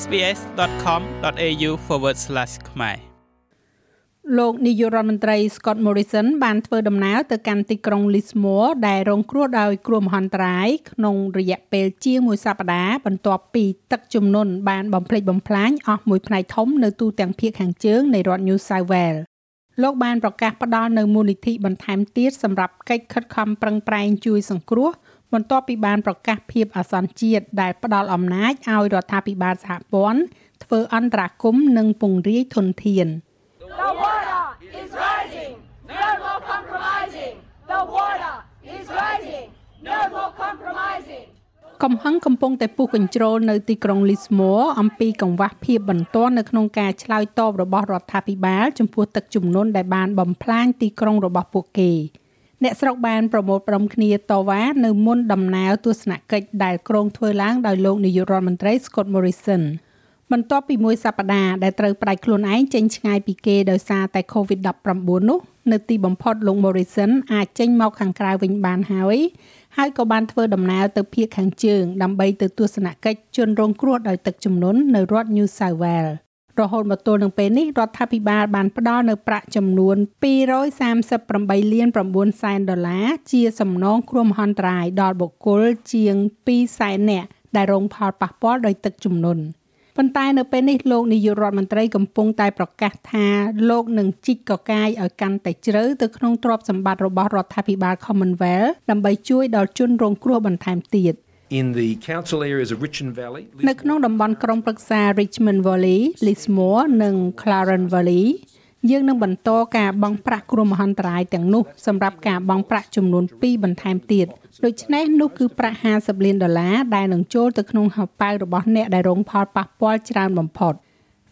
sbs.com.au/ ខ្មែរលោកនាយករដ្ឋមន្ត្រី Scott Morrison បានធ្វើដំណើរទៅកាន់ទីក្រុង Lismore ដែលរងគ្រោះដោយគ្រោះមហន្តរាយក្នុងរយៈពេលជាងមួយសប្តាហ៍បន្ទាប់ពីទឹកជំនន់បានបំផ្លិចបំផ្លាញអស់មួយផ្នែកធំនៅទូទាំងភាគខាងជើងនៃរដ្ឋ New South Wales លោកបានប្រកាសផ្ដល់នៅមូលនិធិបន្ថែមទៀតសម្រាប់កិច្ចខិតខំប្រឹងប្រែងជួយសង្គ្រោះ បន្ទាប់ពីបានប្រកាសភាពអាសន្នជាតិដែលផ្ដល់អំណាចឲ្យរដ្ឋាភិបាលសហព័ន្ធធ្វើអន្តរាគមន៍និងពង្រាយធនធាន The water is rising. No more compromising. The water is rising. No more compromising. កំហឹងកំពុងតែពុះកញ្ជ្រោលនៅទីក្រុង Lismore អំពីកង្វះភាពបន្ទាន់នៅក្នុងការឆ្លើយតបរបស់រដ្ឋាភិបាលចំពោះទឹកជំនន់ដែលបានបំផ្លាញទីក្រុងរបស់ពួកគេ អ្នកស្រុកបានប្រមូលផ្ដុំគ្នាតវ៉ានៅមុនដំណើរទស្សនកិច្ចដែលក្រុងធ្វើឡើងដោយលោកនាយករដ្ឋមន្ត្រី Scott Morrison បន្ទាប់ពីមួយសប្តាហ៍ដែលត្រូវផ្ដាច់ខ្លួនឯងចេញឆ្ងាយពីគេដោយសារតែ COVID-19 នោះនៅទីបំផុតលោក Morrison អាចចេញមកខាងក្រៅវិញបានហើយហើយក៏បានធ្វើដំណើរទៅភូមិខាងជើងដើម្បីទៅទស្សនកិច្ចជនរងគ្រោះដោយទឹកជំនន់នៅរដ្ឋ New South Wales រហូតមកទល់នឹងពេលនេះរដ្ឋាភិបាលបានផ្ដល់នៅប្រាក់ចំនួន238លាន9សែនដុល្លារជាសំណងគ្រោះមហន្តរាយដល់បុគ្គលជាង2សែននាក់ដែលរងផលប៉ះពាល់ដោយទឹកជំនន់ប៉ុន្តែនៅពេលនេះលោកនាយករដ្ឋមន្ត្រីកំពុងតែប្រកាសថាលោកនឹងជីកកកាយឲ្យកាន់តែជ្រៅទៅក្នុងទ្រព្យសម្បត្តិរបស់រដ្ឋាភិបាល Commonwealth ដើម្បីជួយដល់ជនរងគ្រោះបន្ថែមទៀត in the council areas of Richmond Valley នៅក្នុងតំបន់ក្រុងប្រឹក្សា Richmond Valley, Lismore និង Claren Valley យើងនឹងបន្តការបង់ប្រាក់គ្រោះមហន្តរាយទាំងនោះសម្រាប់ការបង់ប្រាក់ចំនួន2បន្ថែមទៀតដូច្នេះនោះគឺប្រាក់50លានដុល្លារដែលនឹងចូលទៅក្នុងហោប៉ៅរបស់អ្នកដែលរងផលប៉ះពាល់ច្រើនបំផុត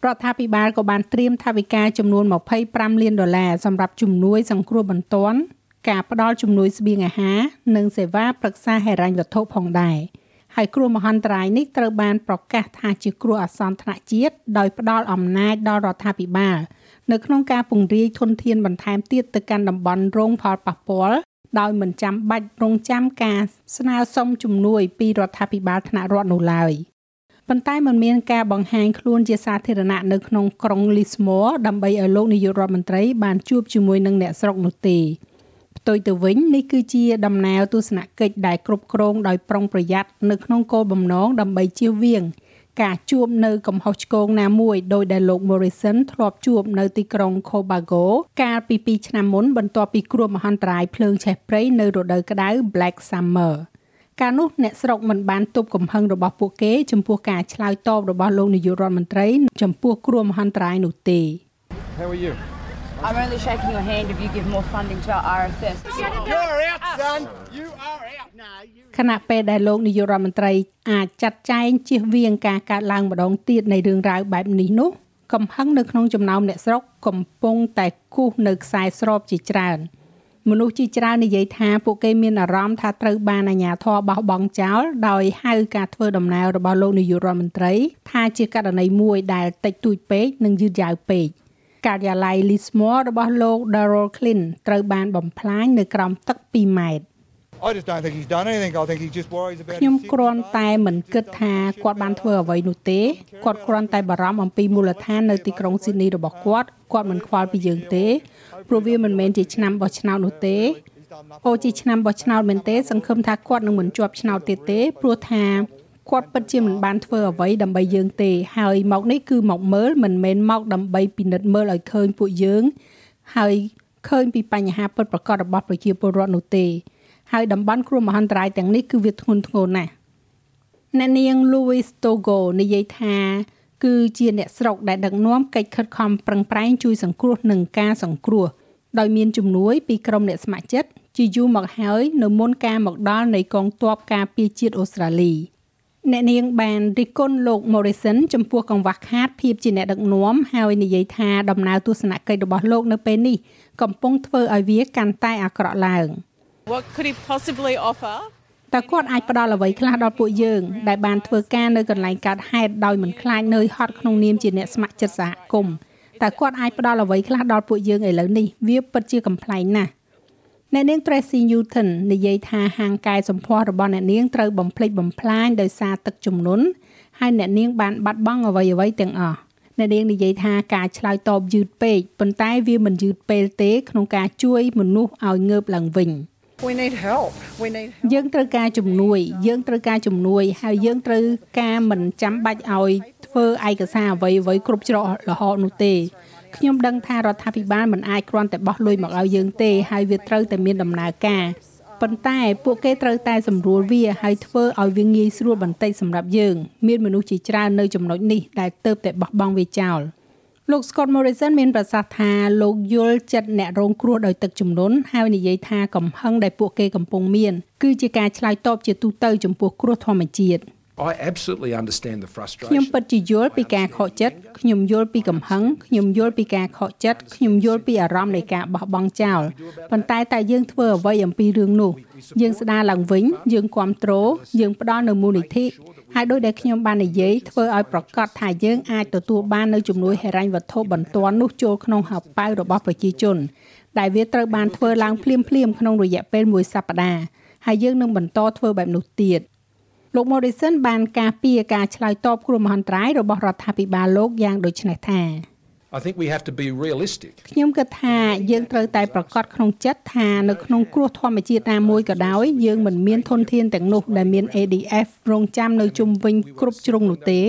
រដ្ឋាភិបាលក៏បានត្រៀមថវិកាចំនួន25លានដុល្លារសម្រាប់ជំនួយសង្គ្រោះបន្ទាន់ ការផ្ដល់ជំនួយស្បៀងអាហារនិងសេវាប្រឹក្សាហិរញ្ញវត្ថុផងដែរហើយគ្រោះមហន្តរាយនេះត្រូវបានប្រកាសថាជាគ្រោះអាសន្នថ្នាក់ជាតិដោយផ្ដល់អំណាចដល់រដ្ឋាភិបាលនៅក្នុងការពង្រាយធនធានបន្ថែមទៀតទៅកាន់តំបន់រងផលប៉ះពាល់ដោយមិនចាំបាច់រងចាំការស្នើសុំជំនួយពីរដ្ឋាភិបាលថ្នាក់រដ្ឋនោះឡើយប៉ុន្តែมันមានការបង្ហាញខ្លួនជាសាធារណៈនៅក្នុងក្រុង Lismore ដើម្បីឲ្យលោកនាយករដ្ឋមន្ត្រីបានជួបជាមួយនឹងអ្នកស្រុកនោះទេ ផ្ទុយទៅវិញនេះគឺជាដំណើរទស្សនកិច្ចដែលគ្រប់គ្រងដោយប្រុងប្រយ័ត្ននៅក្នុងគោលបំណងដើម្បីជៀសវាងការជួបនៅកំហុសឆ្គងណាមួយដោយដែលលោក Morrison ធ្លាប់ជួបនៅទីក្រុង Cobago កាលពី2ឆ្នាំមុនបន្ទាប់ពីគ្រោះមហន្តរាយភ្លើងឆេះព្រៃនៅរដូវក្តៅ Black Summer កាលនោះអ្នកស្រុកមិនបានទប់កំហឹងរបស់ពួកគេចំពោះការឆ្លើយតបរបស់លោកនាយករដ្ឋមន្ត្រីចំពោះគ្រោះមហន្តរាយនោះទេ How are you I'm only shaking your hand if you give more funding to our RFS. You're out, son. You are out. No, you. ខណៈពេលដែលលោកនាយករដ្ឋមន្ត្រីអាចចាត់ចែងជៀសវាងការកើតឡើងម្ដងទៀតនៃរឿងរ៉ាវបែបនេះនោះកំហឹងនៅក្នុងចំណោមអ្នកស្រុកកំពុងតែគូសនៅខ្សែស្របជាច្រើនមនុស្សជាច្រើននិយាយថាពួកគេមានអារម្មណ៍ថាត្រូវបានអាជ្ញាធរបោះបង់ចោលដោយហៅការធ្វើដំណើររបស់លោកនាយករដ្ឋមន្ត្រីថាជាករណីមួយដែលតិចតួចពេកនិងយឺតយ៉ាវពេក ការិយាល័យ Lismore របស់លោក Darrell Clint ត្រូវបានបំផ្លាញនៅក្រោមទឹក2ម៉ែត្រ I just don't think he's done anything. I think he just worries about. ខ្ញុំ his គ្រាន់ city, តែមិនគិតថាគាត់បានធ្វើអ្វីនោះទេគាត់គ្រាន់តែបារម្ភអំពីមូលដ្ឋាននៅទីក្រុងស៊ីដនីរបស់គាត់គាត់មិនខ្វល់ពីយើងទេព្រោះវាមិនមែនជាឆ្នាំបោះឆ្នោតនោះទេអូជាឆ្នាំបោះឆ្នោតមែនទេសង្ឃឹមថាគាត់នឹងមិនជាប់ឆ្នោតទៀតទេព្រោះថា គាត់ពិតជាមិនបានធ្វើអ្វីដើម្បីយើងទេហើយមកនេះគឺមកមើលមិនមែនមកដើម្បីពិនិត្យមើលឲ្យឃើញពួកយើង ហើយឃើញពីបញ្ហាពិតប្រាកដរបស់ប្រជាពលរដ្ឋនោះទេហើយតំបន់គ្រោះមហន្តរាយទាំងនេះគឺវាធ្ងន់ធ្ងរណាស់អ្នកនាង Louis Togo និយាយថាគឺជាអ្នកស្រុកដែលដឹកនាំកិច្ចខិតខំប្រឹងប្រែងជួយសង្គ្រោះនឹងការសង្គ្រោះដោយមានជំនួយពីក្រុមអ្នកស្ម័គ្រចិត្តជាយូរមកហើយនៅមុនការមកដល់នៃកងទ័ពការពារជាតិអូស្ត្រាលី អ្នកនាងបានរិះគន់លោក Morrison ចំពោះកង្វះខាតភាពជាអ្នកដឹកនាំហើយនិយាយថាដំណើរទស្សនកិច្ចរបស់លោកនៅពេលនេះកំពុងធ្វើឲ្យវាកាន់តែអាក្រក់ឡើង។ What could he possibly offer? តើគាត់អាចផ្ដល់អ្វីខ្លះដល់ពួកយើងដែលបានធ្វើការនៅកន្លែងកើតហេតុដោយមិនខ្លាចនឿយហត់ក្នុងនាមជាអ្នកស្ម័គ្រចិត្តសហគមន៍តើគាត់អាចផ្ដល់អ្វីខ្លះដល់ពួកយើងឥឡូវនេះវាពិតជាកំ pl ែងណាស់ អ្នកនាង Tracy Newton និយាយថាហាងកែសម្ផស្សរបស់អ្នកនាងត្រូវបំភ្លេចបំផ្លាញដោយសារទឹកជំនន់ហើយអ្នកនាងបានបាត់បង់អ្វីៗទាំងអស់អ្នកនាងនិយាយថាការឆ្លើយតបយឺតពេកប៉ុន្តែវាមិនយឺតពេលទេក្នុងការជួយមនុស្សឲ្យងើបឡើងវិញ We need help. We need help. យើងត្រូវការជំនួយ យើងត្រូវការជំនួយ ហើយយើងត្រូវការមិនចាំបាច់ឲ្យធ្វើឯកសារអ្វីអ្វីគ្រប់ច្រករហូតនោះទេ ខ្ញុំដឹងថារដ្ឋាភិបាលមិនអាចគ្រាន់តែបោះលុយមកឲ្យយើងទេហើយវាត្រូវតែមានដំណើរការប៉ុន្តែពួកគេត្រូវតែសម្រួលវាហើយធ្វើឲ្យវាងាយស្រួលបន្តិចសម្រាប់យើងមានមនុស្សជាច្រើននៅចំណុចនេះដែលទៅតែបោះបង់វាចោលលោក Scott Morrison មានប្រសាសន៍ថាលោកយល់ចិត្តអ្នករងគ្រោះដោយទឹកជំនន់ហើយនិយាយថាកំហឹងដែលពួកគេកំពុងមានគឺជាការឆ្លើយតបជាទូទៅចំពោះគ្រោះធម្មជាតិ I absolutely understand the ខ្ញុំ frustration. ពិតជាយល់ពីការខកចិត្តខ្ញុំយល់ពីកំហឹងខ្ញុំយល់ពីការខកចិត្តខ្ញុំយល់ពីអារម្មណ៍នៃការបោះបង់ចោលប៉ុន្តែតែយើងធ្វើអ្វីអំពីរឿងនោះយើងស្ដារឡើងវិញយើងគ្រប់គ្រងយើងផ្ដល់នូវមូលនិធិហើយដោយដែលខ្ញុំបាននិយាយធ្វើឲ្យប្រកាសថាយើងអាចទទួលបាននូវជំនួយហិរញ្ញវត្ថុបន្ទាន់នោះចូលក្នុងហោប៉ៅរបស់ប្រជាជន ដែលវាត្រូវបានធ្វើឡើងភ្លាមៗក្នុងរយៈពេលមួយសប្តាហ៍ហើយយើងនឹងបន្តធ្វើបែបនោះទៀត លោក Morrison បានការពារការឆ្លើយតបគ្រោះមហន្តរាយរបស់រដ្ឋាភិបាលលោកយ៉ាងដូចនេះថា I think we have to be realistic. ខ្ញុំគិតថាយើងត្រូវតែប្រកាសក្នុងចិត្តថានៅក្នុងគ្រោះធម្មជាតិណាមួយក៏ដោយយើងមិនមានធនធានទាំងនោះដែលមាន ADF រងចាំនៅជុំវិញគ្រប់ជ្រុងនោះទេ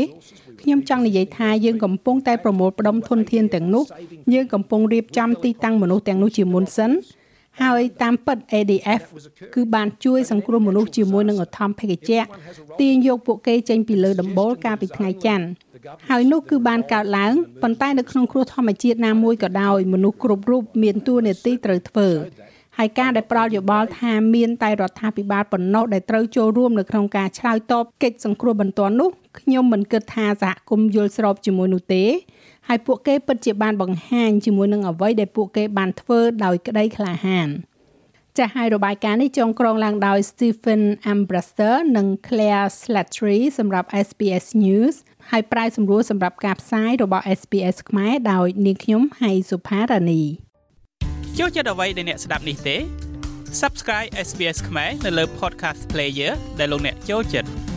ខ្ញុំចង់និយាយថាយើងកំពុងតែប្រមូលផ្ដុំធនធានទាំងនោះយើងកំពុងរៀបចំទីតាំងមនុស្សទាំងនោះជាមុនសិន ហើយតាមពិត ADF គឺបានជួយសង្គ្រោះមនុស្សជាមួយនឹងអធម្មភេកជ្ជៈទាញយកពួកគេចេញពីលើដំបូលកាលពីថ្ងៃច័ន្ទហើយនោះគឺបានកើតឡើងប៉ុន្តែនៅក្នុងគ្រោះធម្មជាតិណាមួយក៏ដោយមនុស្សគ្រប់រូបមានតួនាទីត្រូវធ្វើហើយការដែលប្រោលយោបល់ថាមានតែរដ្ឋាភិបាលប៉ុណ្ណោះដែលត្រូវចូលរួមនៅក្នុងការឆ្លើយតបកិច្ចសង្គ្រោះបន្ទាន់នោះខ្ញុំមិនគិតថាសហគមន៍យល់ស្របជាមួយនោះទេ ហើយពួកគេពិតជាបានបង្ហាញជាមួយនឹងអ្វីដែលពួកគេបានធ្វើដោយក្តីក្លាហានចាស់ហើយរបាយការណ៍នេះចងក្រងឡើងដោយ Stephen Ambraster និង Claire Slattery សម្រាប់ SBS News ហើយប្រាយសម្រួលសម្រាប់ការផ្សាយរបស់ SBS ខ្មែរដោយនាងខ្ញុំហៃសុផារ៉ានីចូលចិត្តអ្វីដែលអ្នកស្ដាប់នេះទេ Subscribe SBS ខ្មែរនៅលើ Podcast Player ដែលលោកអ្នកចូលចិត្ត